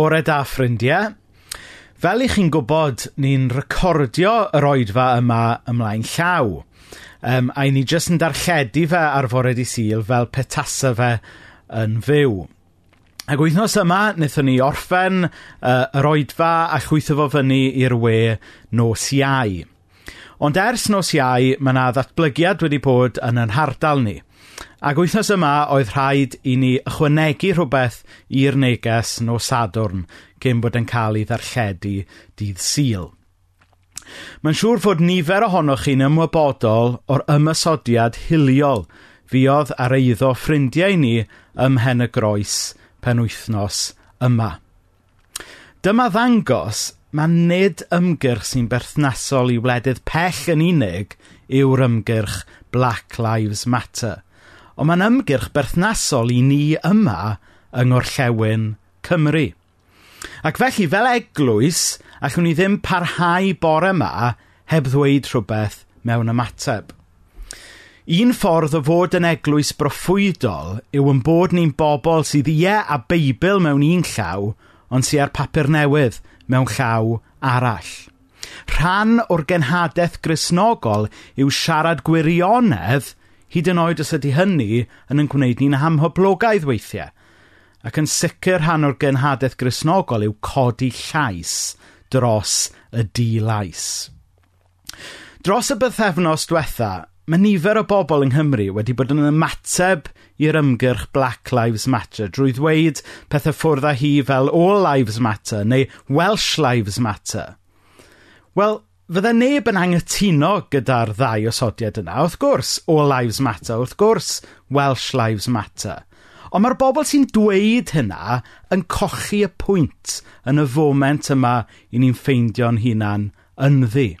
bore da ffrindiau. Fel i chi'n gwybod, ni'n recordio yr oedfa yma ymlaen llaw. Um, a ni jyst yn darlledu fe ar fore di syl fel petasa fe yn fyw. Ac wythnos yma, wnaethon ni orffen uh, yr oedfa a chwytho fo fyny i'r we nos iau. Ond ers nos iau, mae yna ddatblygiad wedi bod yn yn hardal ni – Ac wythnos yma oedd rhaid i ni ychwanegu rhywbeth i'r neges no Sadwrn cyn bod yn cael ei ddarlledu dydd Sul. Mae'n siŵr fod nifer ohonoch chi'n ymwybodol o'r ymysodiad hiliol fuodd ar eiddo ffrindiau ni ymhen y groes penwythnos yma. Dyma ddangos mae nid ymgyrch sy'n berthnasol i wledydd pell yn unig yw'r ymgyrch Black Lives Matter – ond mae'n ymgyrch berthnasol i ni yma yng Ngorllewin Cymru. Ac felly, fel eglwys, allwn ni ddim parhau bore yma heb ddweud rhywbeth mewn ymateb. Un ffordd o fod yn eglwys broffwydol yw yn bod ni'n bobl sydd ie a Beibl mewn un llaw, ond sy ar papur newydd mewn llaw arall. Rhan o'r genhadaeth grisnogol yw siarad gwirionedd hyd yn oed os ydy hynny yn yn gwneud ni'n hamhoblogaidd weithiau. Ac yn sicr rhan o'r genhadaeth grisnogol yw codi llais dros y di-lais. Dros y bythefnos diwetha, mae nifer o bobl yng Nghymru wedi bod yn ymateb i'r ymgyrch Black Lives Matter drwy ddweud pethau ffwrdd â hi fel All Lives Matter neu Welsh Lives Matter. Wel, Fydde neb yn anghytuno gyda'r ddau osodiad yna, wrth gwrs. All Lives Matter, wrth gwrs, Welsh Lives Matter. Ond mae'r bobl sy'n dweud hynna yn cochi y pwynt yn y foment yma i ni'n ffeindio'n hunain ynddi.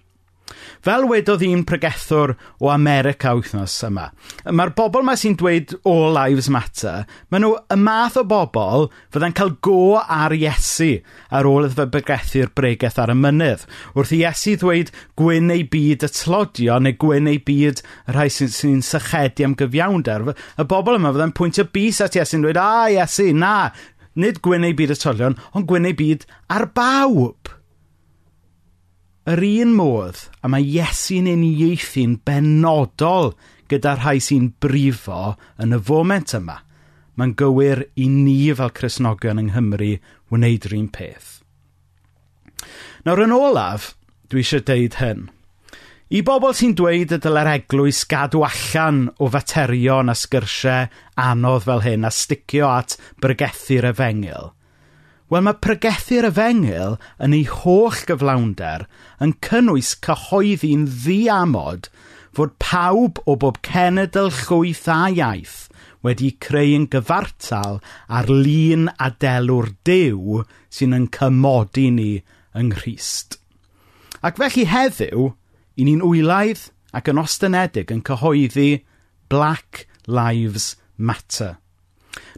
Fel wedodd un pregethwr o America wythnos yma, mae'r bobl yma sy'n dweud All Lives Matter, maen nhw y math o bobl fydda'n cael go ar Iesu ar ôl iddo fe bregethu'r bregeth ar y mynydd. Wrth i Iesu ddweud gwyn ei byd y tlodio neu gwyn ei byd y rhai sy'n sy, sychedu am gyfiawnder, y bobl yma fydda'n pwyntio bus at Iesu'n dweud, a Iesu, na, nid gwyn ei byd y tolion, ond gwyn ei byd ar bawb yr un modd a mae Iesu'n uniaethu'n benodol gyda rhai sy'n brifo yn y foment yma. Mae'n gywir i ni fel Cresnogion yng Nghymru wneud yr un peth. Nawr yn olaf, dwi eisiau deud hyn. I bobl sy'n dweud y dyle'r eglwys gadw allan o faterion a sgyrsiau anodd fel hyn a sticio at brygethu'r efengil – Wel mae pregethu'r efengyl yn ei holl gyflawnder yn cynnwys cyhoeddi'n ddiamod fod pawb o bob cenedl llwyth a iaith wedi creu'n gyfartal ar lun a delw'r dew sy'n yn cymodi ni yng Nghyst. Ac felly heddiw, i ni'n wylaidd ac yn ostenedig yn cyhoeddi Black Lives Matter.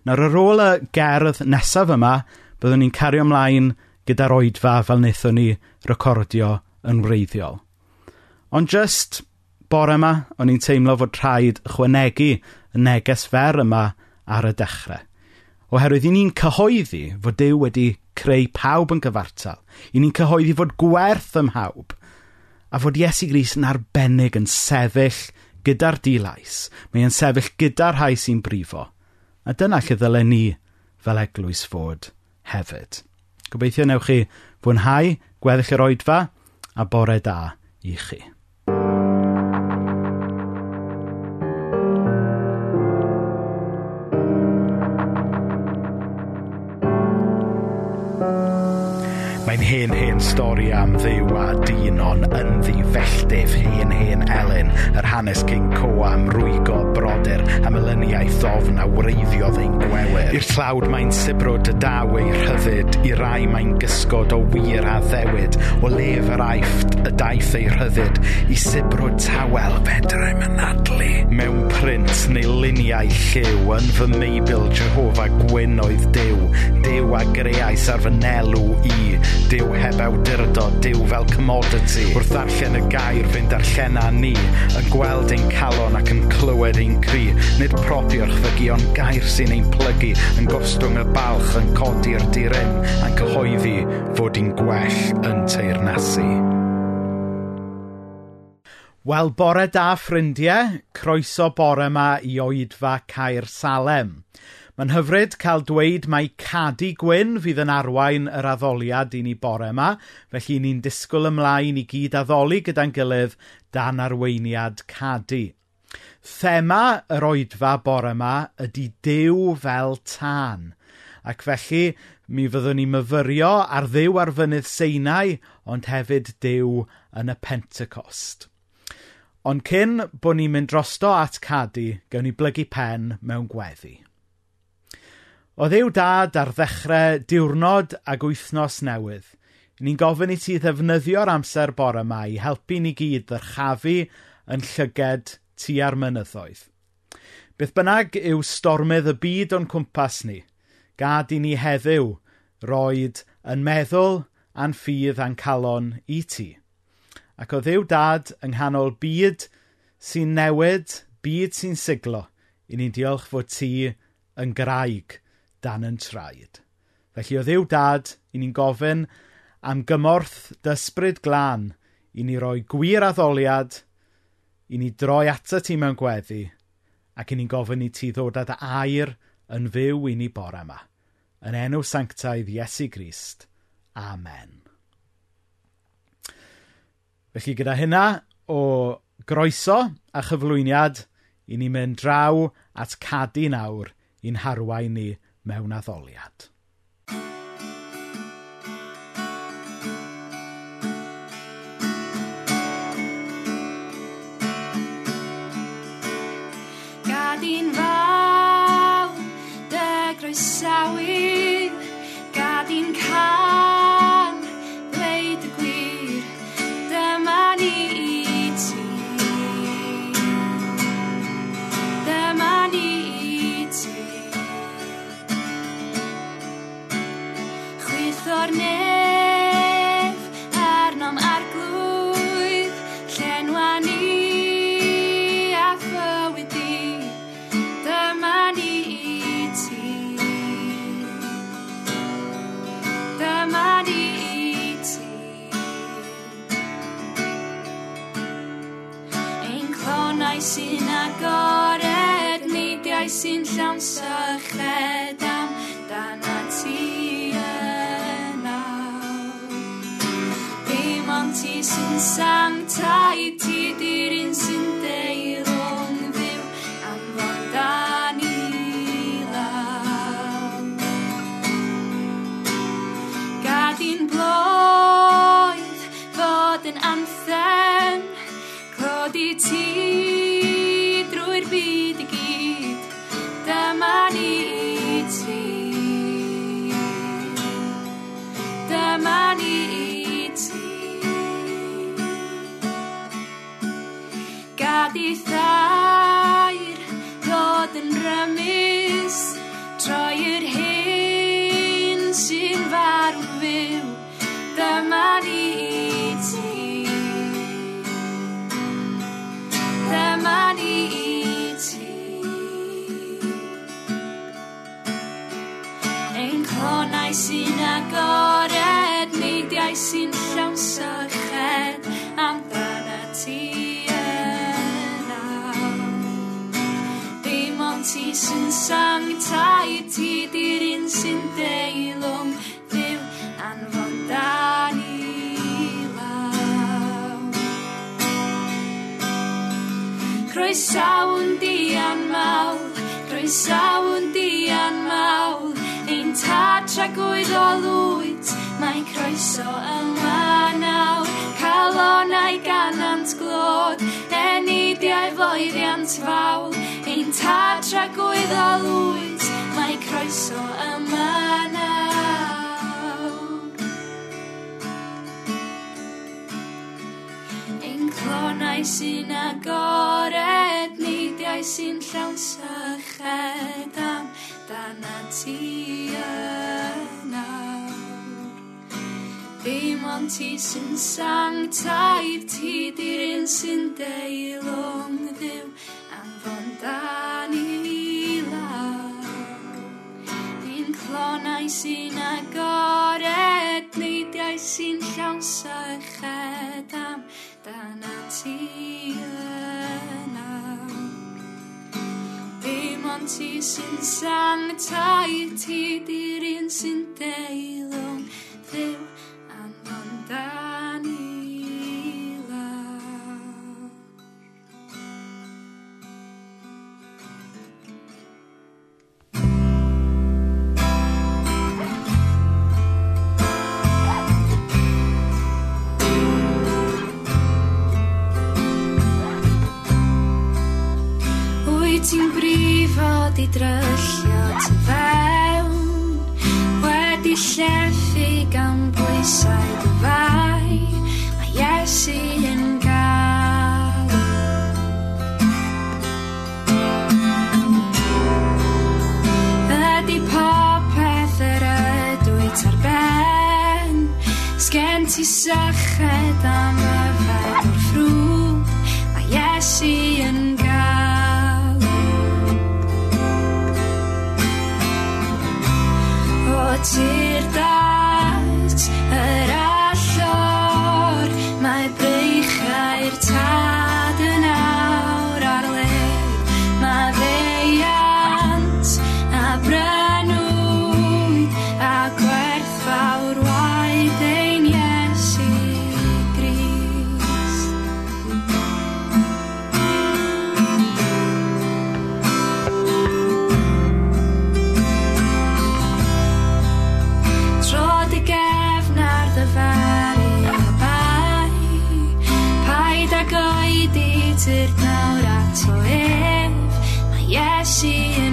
Nawr ar ôl y gerdd nesaf yma, byddwn ni'n cario ymlaen gyda'r oedfa fel wnaethon ni recordio yn wreiddiol. Ond just bore yma, o'n i'n teimlo fod rhaid ychwanegu y neges fer yma ar y dechrau. Oherwydd i ni'n cyhoeddi fod Dyw wedi creu pawb yn gyfartal. I ni'n cyhoeddi fod gwerth ym mhawb. A fod Iesu Gris yn arbennig yn sefyll gyda'r dilais. Mae e'n sefyll gyda'r rhai sy'n brifo. A dyna lle ddylen ni fel eglwys fod hefyd. Gobeithio newch chi fwynhau, gweddill yr oedfa a bore da i chi. stori am ddiw a dinon yn ddifelltif hen hen Elin, yr hanes cyn Co am rwygo brodyr a melyniaeth ofn a wreiddiodd ein gwewyr. I'r tlawd mae'n sibrwd y ei rhyddid, i rai mae'n gysgod o wir a ddewyd, o lef yr aifft y daith ei rhyddid, i sibrwd tawel fedrau mynadlu. Mewn print neu luniau lliw, yn fy meibil Jehova Gwyn oedd dew, dew a greais ar fy nelw i, dew heb awdur awdurdo diw fel commodity. Wrth ddarllen y gair fe'n darllena ni Yn gweld ein calon ac yn clywed ein cri. Nid propio'r ond gair sy'n ein plygu Yn gostwng y balch yn codi'r diren A'n cyhoeddi fod i'n gwell yn teirnasu. Wel, bore da ffrindiau, croeso bore yma i oedfa Caer Salem. Mae'n hyfryd cael dweud mai cadi gwyn fydd yn arwain yr addoliad i ni bore yma, felly ni'n disgwyl ymlaen i gyd addoli gyda'n gilydd dan arweiniad cadi. Thema yr oedfa bore yma ydy Dew fel tân, ac felly mi fyddwn ni myfyrio ar ddew ar fynydd Seinau, ond hefyd dew yn y Pentecost. Ond cyn bod ni'n mynd drosto at cadi, gawn ni blygu pen mewn gweddi. O ddiw dad ar ddechrau diwrnod ag wythnos newydd, ni'n gofyn i ti ddefnyddio'r amser bore yma i helpu ni gyd ddyrchafu yn llyged tua'r mynyddoedd. Beth bynnag yw stormydd y byd o'n cwmpas ni, gad i ni heddiw roed yn meddwl a'n ffydd a'n calon i ti. Ac o ddiw dad yng nghanol byd sy'n newid, byd sy'n siglo, i ni'n diolch fod ti yn graig dan yn traed. Felly o ddiw dad, i ni'n gofyn am gymorth dysbryd glân i ni roi gwir addoliad, i ni droi ato ti mewn gweddi, ac i ni'n gofyn i ti ddod ad air yn fyw i ni bore yma. Yn enw sanctaidd Iesu Grist. Amen. Felly gyda hynna o groeso a chyflwyniad, i ni mynd draw at cadu nawr i'n harwain ni mewn addoliad. satisfied. tai ti di'r un sy'n deilwng ddim anfon da ni law. Croesaw'n dian mawr, croesaw'n dian mawr, ein tad tragwydd o lwyt, mae croeso yma nawr, calonau ganant glod, reidiau foeddiant fawr, ein tad rhagwydd a lwyd mae croeso yma nawr. Ein clonau sy'n agored, neidiau sy'n llawn syched am dan a Dim ond ti sy'n sang taib Ti di'r un sy'n deil o'n ddiw Anfon dan i lawr. Un clonau sy'n agored Neidiau sy'n llawsa yched am Dan a ti yna. Dim ond ti sy'n sang taib Ti di'r un sy'n deil o'n ddiw dan ni lawr. Wyt ti'n brifo di dryllio ty fel cheffu gan bwysau dyfau Mae Iesu yn gael. Ydy popeth yr ydw i tarben Sgen ti syched am yfed o'r ffrwb Mae Iesu yn Lítið nára svo ef maður she.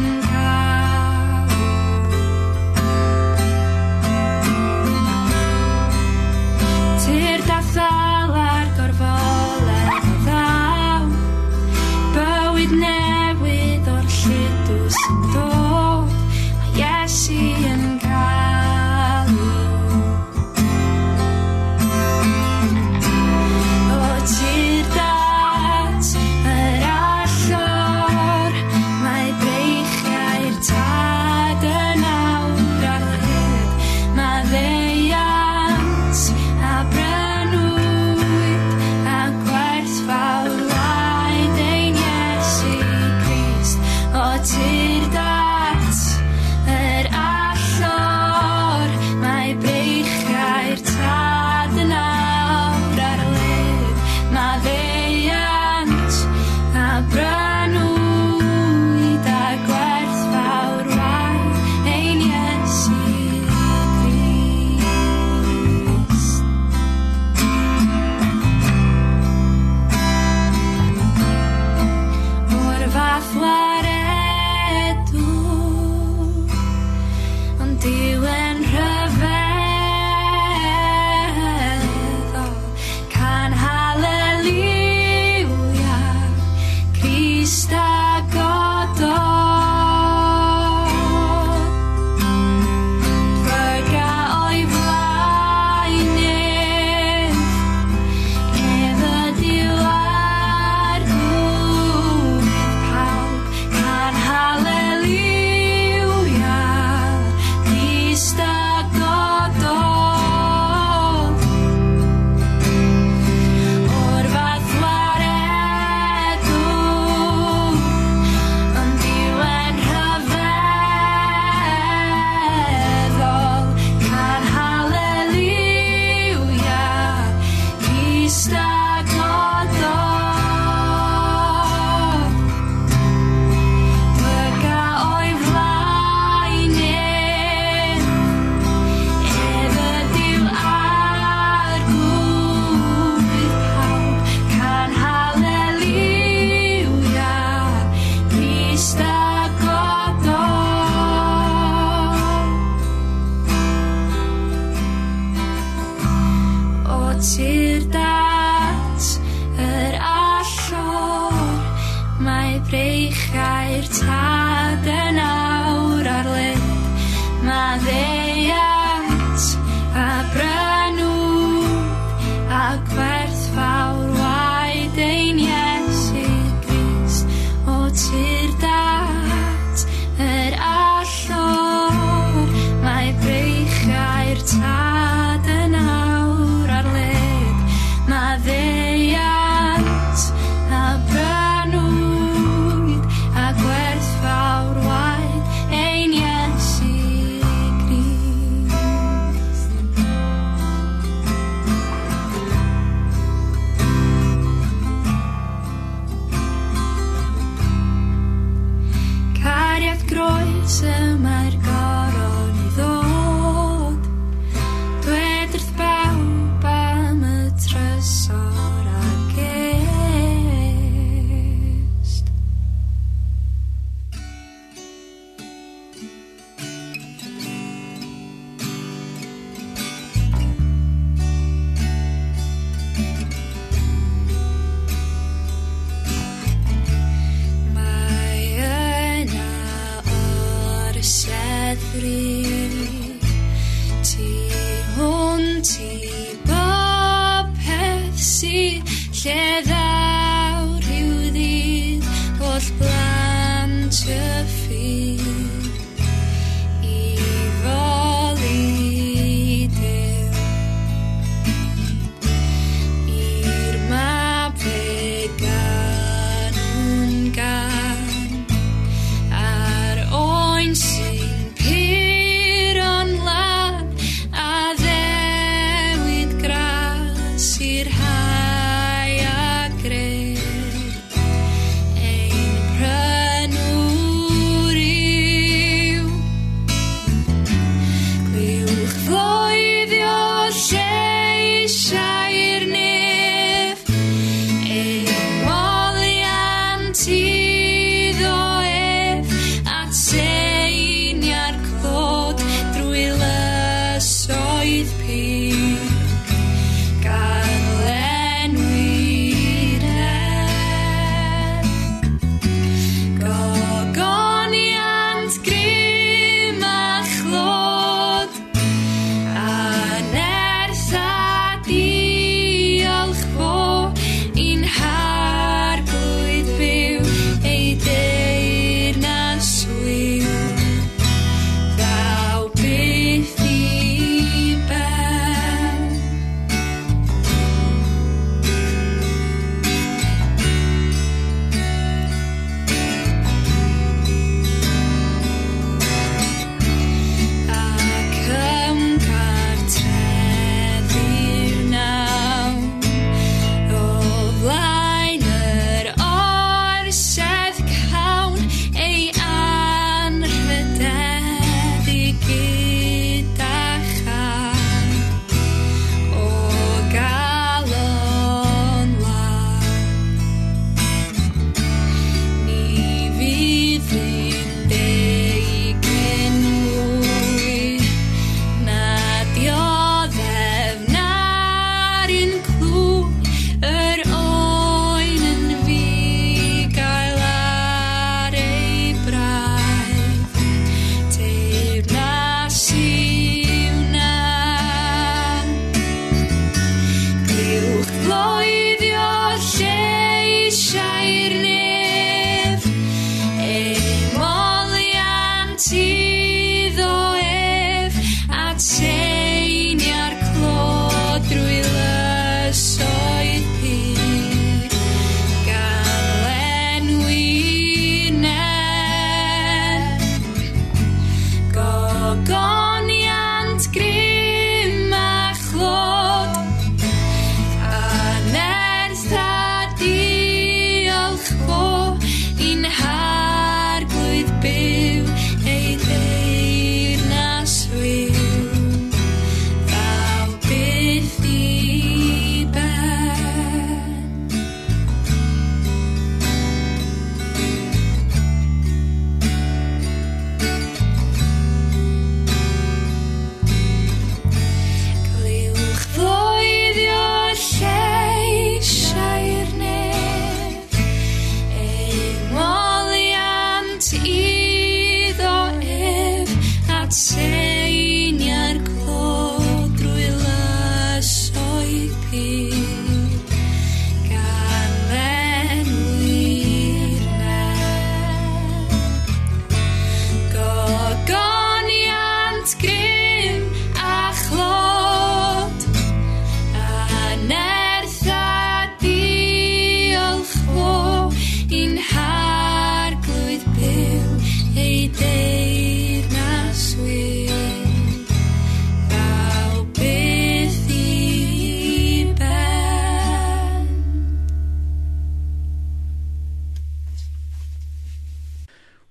semarkan er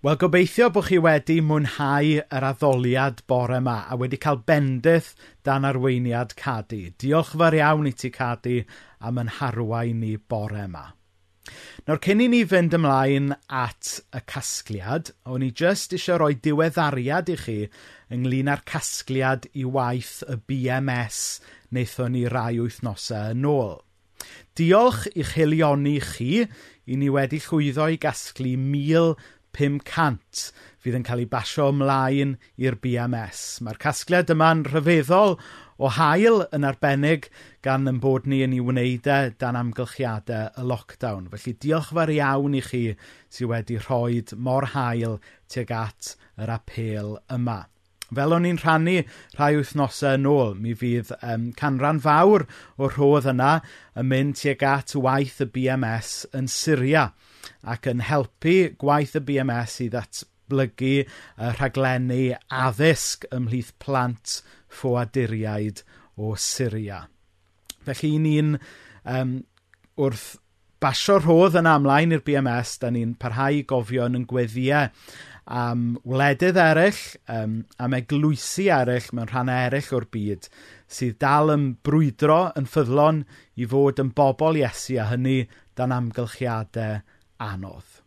Wel, gobeithio bod chi wedi mwynhau yr addoliad bore yma a wedi cael bendith dan arweiniad Cadi. Diolch fawr iawn i ti Cadi am yn harwain ni bore yma. Nawr, cyn i ni fynd ymlaen at y casgliad, o'n i jyst eisiau rhoi diweddariad i chi ynglyn â'r casgliad i waith y BMS wnaethon ni rai wythnosau yn ôl. Diolch i'ch helioni chi i ni wedi llwyddo i gasglu 1,000 pum cant fydd yn cael ei basio ymlaen i'r BMS. Mae'r casgliad yma'n rhyfeddol o hael yn arbennig gan yn bod ni yn ei wneud e dan amgylchiadau y lockdown. Felly diolch fawr iawn i chi sydd wedi rhoi mor hael tuag at yr apel yma. Fel o'n i'n rhannu rhai wythnosau yn ôl, mi fydd um, canran fawr o'r rhodd yna yn mynd tuag at waith y BMS yn Syria ac yn helpu gwaith y BMS i ddatblygu y uh, rhaglenni addysg ymhlith plant ffoaduriaid o Syria. Felly, ni'n um, wrth basio rhodd yn amlaen i'r BMS, da ni'n parhau i gofio yn gweddiau am wledydd eraill, um, am eglwysi eraill mewn rhan eraill o'r byd, sydd dal yn brwydro yn ffyddlon i fod yn bobl Iesu a hynny dan amgylchiadau anodd.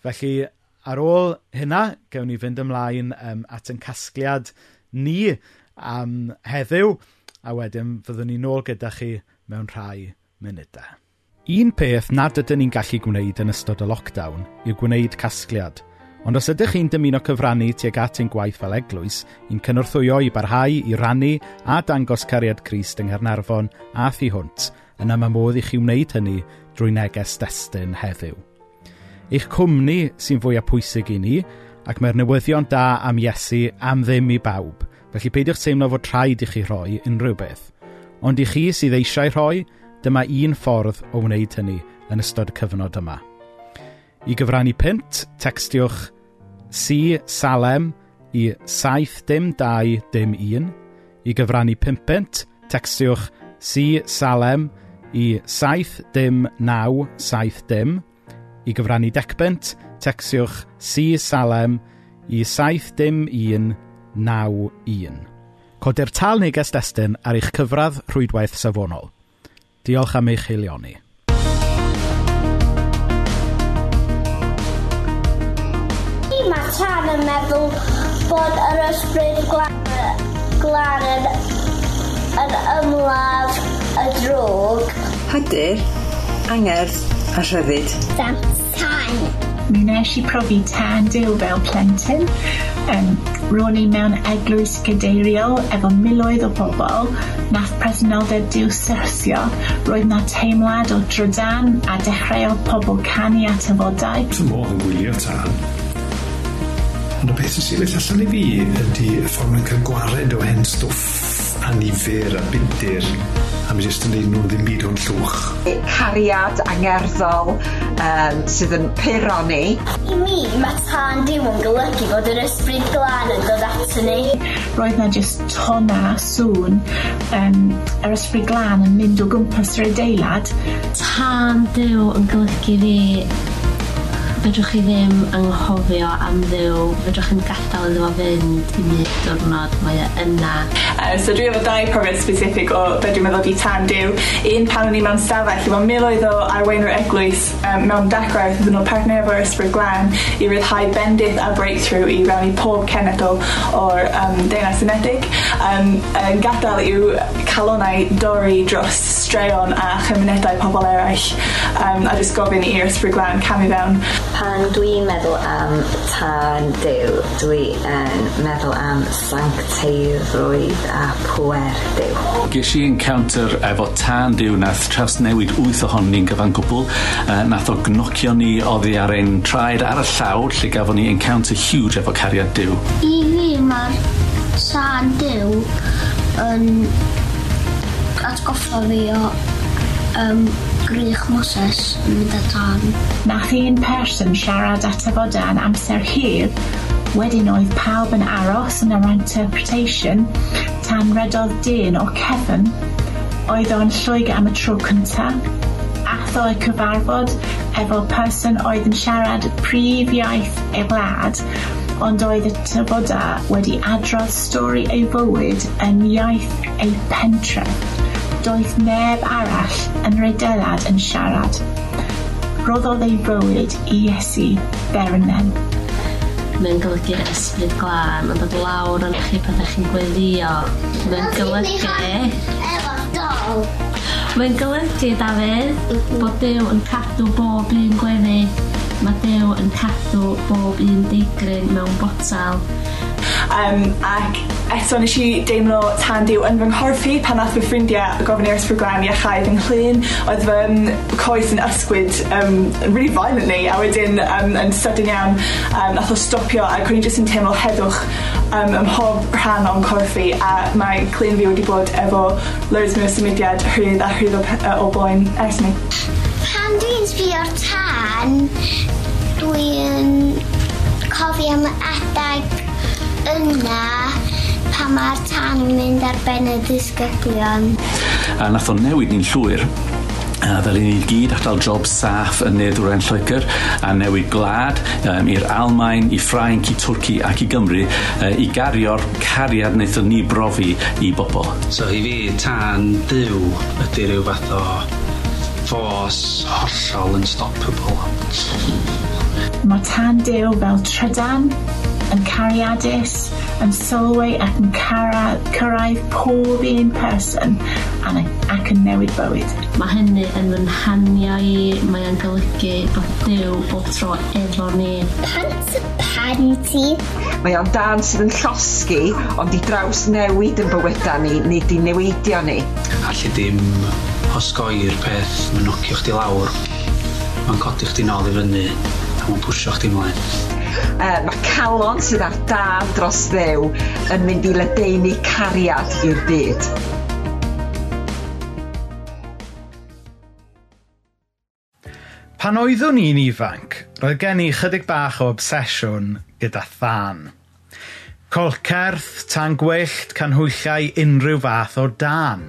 Felly, ar ôl hynna, gewn ni fynd ymlaen um, at yn casgliad ni am heddiw, a wedyn fyddwn ni nôl gyda chi mewn rhai munudau. Un peth nad ydyn ni'n gallu gwneud yn ystod y lockdown yw gwneud casgliad, ond os ydych chi'n dymuno cyfrannu tuag at ein gwaith fel eglwys, i'n cynorthwyo i barhau i rannu a dangos cariad Crist yng Nghernarfon a thu hwnt, yna mae modd i chi wneud hynny drwy neges destun heddiw. Eich cwmni sy'n fwyaf pwysig i ni, ac mae'r newyddion da am Iesu am ddim i bawb, felly peidiwch teimlo fod rhaid i chi rhoi unrhyw beth. Ond i chi sydd eisiau rhoi, Dyma un ffordd o wneud hynny yn ystod y cyfnod yma. I gyfrannu pint, textiwch C Salem i 7 dim 2 dim 1. I gyfrannu 5 textiwch C Salem i 7 dim 9 7 dim. I gyfrannu decbent, textiwch C Salem i 7 dim 1 9 1. Codir tal neges destun ar eich cyfradd rhwydwaith safonol. Diolch am eich heilioni. Mae tan yn meddwl bod yr ysbryd glan yn, yn ymladd y drwg. Hydyr, angerdd a rhyddid. Dan tan mi wnes i profi tan tadil fel plentyn. Um, Rwy'n i mewn eglwys gadeiriol efo miloedd o bobl, nath presenoldeb Duw syrsio. roedd na teimlad o drydan a dechreuodd pobl canu at y fodau. Dwi'n modd yn gwylio tan. ond y peth sy'n sefyll allan i fi ydy y ffordd mae'n cael gwared o hen stwff anifer a bunter a mi jyst yn neud nhw ddim byd o'n llwch. Cariad angerddol um, sydd yn puro ni. I mi, mae tân diw yn golygu fod yr ysbryd glân yn dod at ni. Roedd na jyst tona sŵn um, yr ysbryd glân yn mynd o gwmpas yr adeilad. Tân diw yn golygu fi Fedrwch chi ddim anghofio am ddew, fedrwch chi'n gadael iddo fo fynd i mi diwrnod mae e yna. Uh, so dwi efo dau profiad specific o be dwi'n meddwl di tan dew. Un pan o'n i mewn stafell, efo miloedd o arweinwyr eglwys um, mewn dacrau iddyn nhw partner efo'r ysbryd glan i ryddhau bendith a breakthrough i rannu pob cenedl o'r um, deunas unedig. Um, yn gadael yw calonau dorri dros straeon a chymunedau pobl eraill um, a jyst gofyn i'r ysbryd glan camu fewn. Pan dwi'n meddwl am tân Dyw, dwi yn meddwl am sancteiddrwydd a pwer Dyw. Ges i encounter efo tân Dyw nath traws newid wyth ohonyn ni'n gyfan gwbl. Uh, nath o gnocio ni oddi ar ein traed ar y llawr lle gafon ni encounter huge efo cariad Dyw. I fi mae'r tân Dyw yn atgoffa fi o um, Grych Moses yn mynd at dân. Nath un person siarad ato fo dan amser hir, wedyn oedd pawb yn aros yn yr interpretation tan redodd dyn o Kevin. oedd o'n llwyg am y tro cyntaf. Atho y cyfarfod efo person oedd yn siarad prif iaith ei wlad, ond oedd y tyfoda wedi adrodd stori ei fywyd yn iaith ei pentref doedd neb arall yn redelad yn siarad. Roddodd ei bywyd i Iesu bernen. Mae'n golygu'r ysbryd glân yn dod lawr yn chi pan ydych chi'n gweddio. Mae'n golygu... Efo dol. Mae'n golygu, Dafydd, bod Dyw yn cadw bob un gweddi. Mae Dyw yn cadw bob un deigryn mewn botel Um, ac eto nes i deimlo tan diw yn fy nghorffi pan nath fy ffrindiau gofyn i'r ysbryglan iachau fy nghlun. Oedd fy um, coes yn ysgwyd um, really violently a wedyn um, yn sydyn iawn um, nath o stopio ac o'n i jyst yn teimlo heddwch um, ym mhob rhan o'n corffi a mae clyn fi wedi bod efo loads mwy o symudiad rhydd a rhydd o, o boen ers ni. Pan dwi'n sbio'r tan, dwi'n cofio am yna pan mae'r tan yn mynd ar ben y disgyblion. A nath o newid ni'n llwyr a ddaru ni gyd atal job saff yn nedd wren Lloegr a newid gwlad um, i'r Almain, i Ffrainc, i Twrci ac i Gymru uh, i gario'r cariad wnaethon ni brofi i bobl. So i fi, tan dyw ydy rhyw fath o ffos hollol unstoppable. Mae tan dew fel trydan, yn cariadus, yn sylwi ac yn cara, cyrraedd pob un person ac yn newid bywyd. Mae hynny yn fy nhaniau i, mae yn golygu bod Dyw bob tro efo ni. Pant pan ti? Mae o'n dan sydd yn llosgi, ond i draws newid yn bywydau ni, nid i newidio ni. Alli dim osgoi'r peth, mae'n nocio chdi lawr, mae'n codi chdi nôl i fyny, a mae'n pwysio chdi mlaen. Uh, mae calon sydd ar daf dros ddew yn mynd i ledeini cariad i'r byd. Pan oeddwn i'n ifanc, roedd gen i chydig bach o obsesiwn gyda thân. Colcerth, tan gwyllt, canhwyllau unrhyw fath o dan.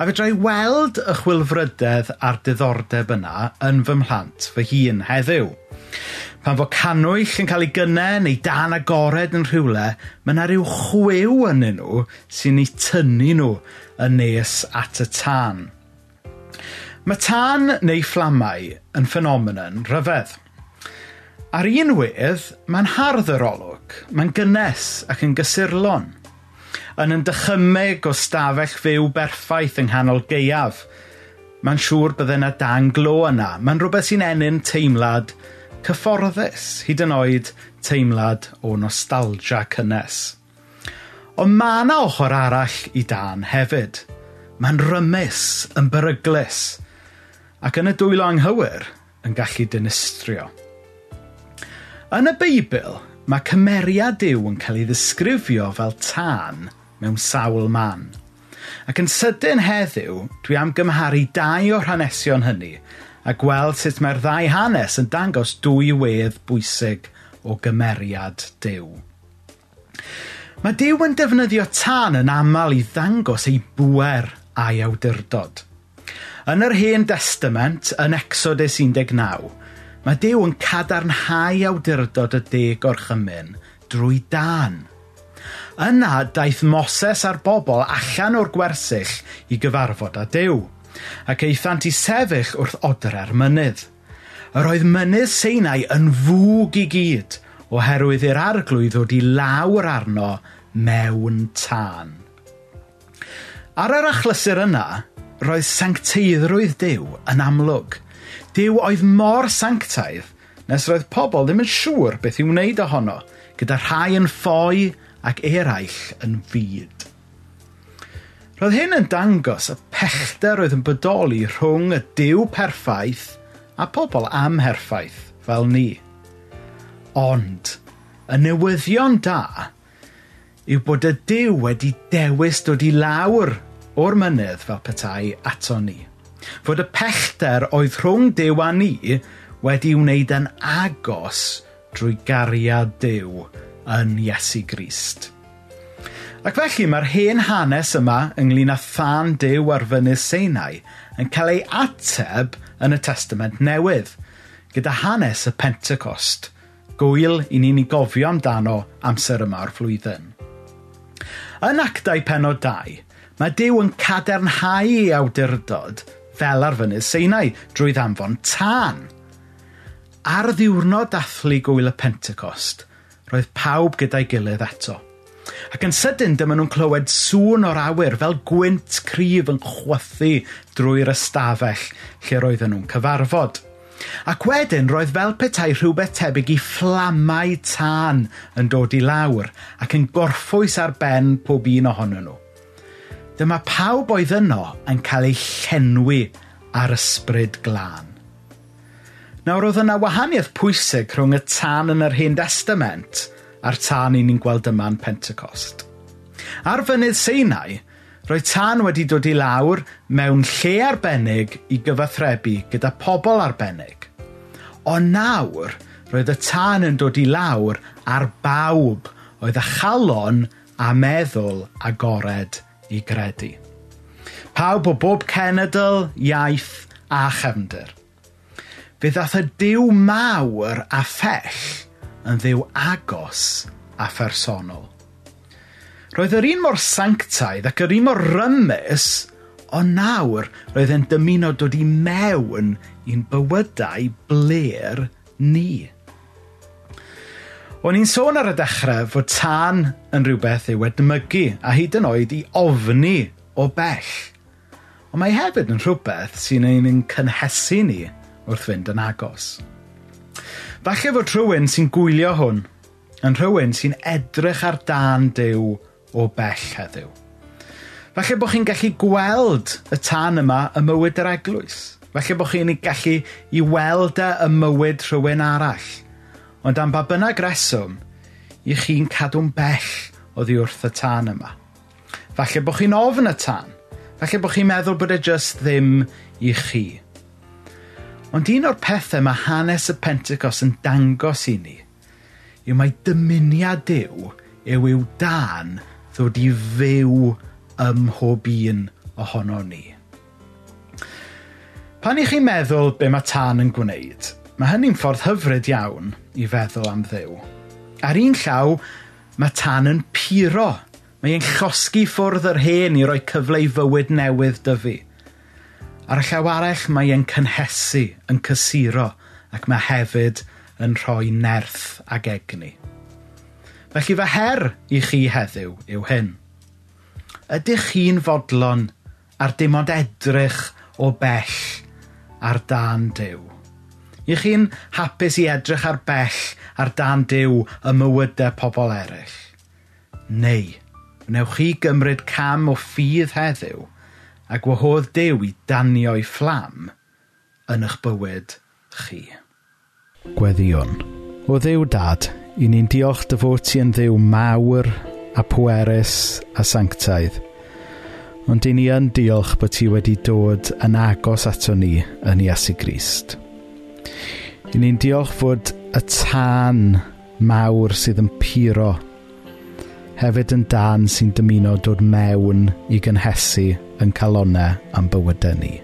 A fedrai weld y chwilfrydedd a'r diddordeb yna yn fy mhlant fy hun heddiw. Pan fod canwyll yn cael ei gynnau neu dan agored yn rhywle, mae yna rhyw chwew yn nhw sy'n ei tynnu nhw yn nes at y tân. Mae tân neu fflamau yn ffenomenon rhyfedd. Ar un wedd, mae'n hardd yr olwg, mae'n gynnes ac yn gysurlon. Yn yn dychymeg o stafell fyw berffaith yng nghanol gaeaf. Mae'n siŵr bydde yna dan glo yna. Mae'n rhywbeth sy'n enyn teimlad cyfforddus, hyd yn oed teimlad o nostalgia cynnes. Ond mae yna ochr arall i dan hefyd. Mae'n rymus, yn beryglus ac yn y dwylo anghywir yn gallu dinistrio. Yn y Beibl, mae cymeriad Dyw yn cael ei ddisgrifio fel tân mewn sawl man. Ac yn sydyn heddiw, dwi am gymharu dau o'r hanesion hynny a gweld sut mae'r ddau hanes yn dangos dwy wedd bwysig o gymeriad Dyw. Mae Dyw yn defnyddio tân yn aml i ddangos ei bwer a'i awdurdod. Yn yr Hen Testament, yn Exodus 19, mae Dyw yn cadarnhau awdurdod y deg o'r chymyn drwy dan. Yna daeth Moses a'r bobl allan o'r gwersyll i gyfarfod â Dyw ac eithant i sefyll wrth odr ar mynydd. Yr oedd mynydd Seinau yn fwg i gyd oherwydd i'r arglwydd ddod i lawr arno mewn tân. Ar yr achlysur yna, roedd sancteiddrwydd Dyw yn amlwg. Dyw oedd mor sanctaidd nes roedd pobl ddim yn siŵr beth i'w wneud ohono, gyda rhai yn ffoi ac eraill yn fyd. Roedd hyn yn dangos y pellter oedd yn bodoli rhwng y diw perffaith a pobl amherffaith fel ni. Ond, y newyddion da yw bod y diw wedi dewis dod i lawr o'r mynydd fel petai ato ni. Fod y pellter oedd rhwng diw a ni wedi wneud yn agos drwy gariad diw yn Iesu Grist. Ac felly mae'r hen hanes yma ynglyn â thân dew ar fynydd Seinau yn cael ei ateb yn y testament newydd, gyda hanes y Pentecost, gwyl i ni'n ei gofio amdano amser yma o'r flwyddyn. Yn actau penod 2, mae Dyw yn cadernhau ei awdurdod fel arfynydd Seinau drwy ddanfon tân. Ar ddiwrnod dathlu gwyl y Pentecost, roedd pawb gyda'i gilydd eto – Ac yn sydyn dyma nhw'n clywed sŵn o'r awyr fel gwynt cryf yn chwythu drwy'r ystafell lle roedden nhw'n cyfarfod. Ac wedyn roedd fel petai rhywbeth tebyg i fflamau tân yn dod i lawr ac yn gorffwys ar ben pob un ohonyn nhw. Dyma pawb oedd yno yn cael ei llenwi ar ysbryd glân. Nawr oedd yna wahaniaeth pwysig rhwng y tân yn yr Hen Testament – a'r tân i ni'n gweld yma'n Pentecost. Ar fynydd Seinau, roedd tân wedi dod i lawr mewn lle arbennig i gyfathrebu gyda pobl arbennig. Ond nawr, roedd y tân yn dod i lawr ar bawb oedd y chalon a meddwl agored i gredu. Pawb o bob cenedl, iaith a chefndir. Fe ddath y diw mawr a phell – yn ddiw agos a phersonol. Roedd yr un mor sanctaidd ac yr un mor rymus, ond nawr roedd e'n dymuno dod i mewn i'n bywydau bler ni. O'n i'n sôn ar y dechrau fod tân yn rhywbeth i'w edmygu a hyd yn oed i ofni o bell. Ond mae hefyd yn rhywbeth sy'n ein cynhesu ni wrth fynd yn agos. Falle fod rhywun sy'n gwylio hwn yn rhywun sy'n edrych ar dan dew o bell heddiw. Falle bod chi'n gallu gweld y tan yma y mywyd yr eglwys. Falle bod chi'n gallu i weld e ym mywyd rhywun arall. Ond am ba bynnag reswm, i chi'n cadw'n bell oddi wrth y tan yma. Falle bod chi'n ofn y tan. Falle bod chi'n meddwl bod e just ddim i chi. Ond un o'r pethau mae hanes y Pentecost yn dangos i ni yw mae dymuniad Dyw yw i'w dan ddod i fyw ym mhob un ohono ni. Pan i chi'n meddwl be mae tân yn gwneud, mae hynny'n ffordd hyfryd iawn i feddwl am ddew. Ar un llaw, mae tan yn puro. Mae e'n llosgu ffwrdd yr hen i roi cyfle i fywyd newydd dyfu. Ar y llaw arall mae e'n cynhesu, yn cysuro, ac mae hefyd yn rhoi nerth ag egni. Felly fy her i chi heddiw yw hyn. Ydych chi'n fodlon ar dim ond edrych o bell ar dan dew? I chi'n hapus i edrych ar bell ar dan dew y mywydau pobl eraill? Neu, wnewch chi gymryd cam o ffydd heddiw – a gwahodd Dew i danio'i fflam yn eich bywyd chi. Gweddiwn. O ddew dad, i ni'n diolch dy fod ti yn ddew mawr a pwerus a sanctaidd. Ond i ni yn diolch bod ti wedi dod yn agos ato ni yn Iesu Grist. I ni'n diolch fod y tân mawr sydd yn puro hefyd yn dan sy'n dymuno dod mewn i gynhesu yn calonau am bywydau ni.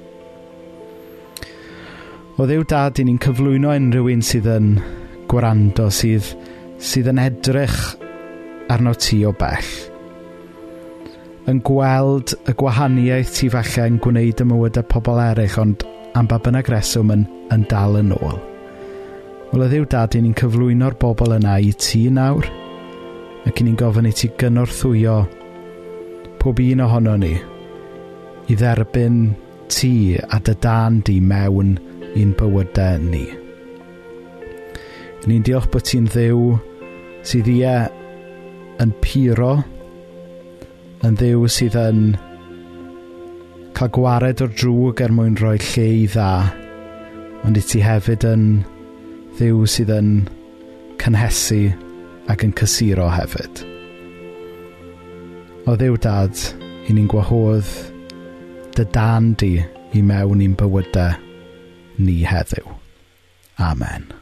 O ddew dad, i ni'n cyflwyno unrhyw un sydd yn gwrando, sydd, sydd yn edrych arno ti o bell. Yn gweld y gwahaniaeth ti falle yn gwneud y mywydau pobl eraill, ond am ba bynnag reswm yn, yn dal yn ôl. Wel, y ddiw dad, ni'n cyflwyno'r bobl yna i ti nawr, ac i ni'n gofyn i ti gynorthwyo pob un ohono ni i dderbyn ti a dy dan di mewn i'n bywydau ni. Ni'n diolch bod ti'n ddew sydd ie yn puro, yn ddew sydd yn cael gwared o'r drwg er mwyn rhoi lle i dda, ond i ti hefyd yn ddew sydd yn cynhesu ac yn cysuro hefyd. O ddew dad, i ni'n gwahodd dy dan di i mewn i'n bywydau ni heddiw. Amen.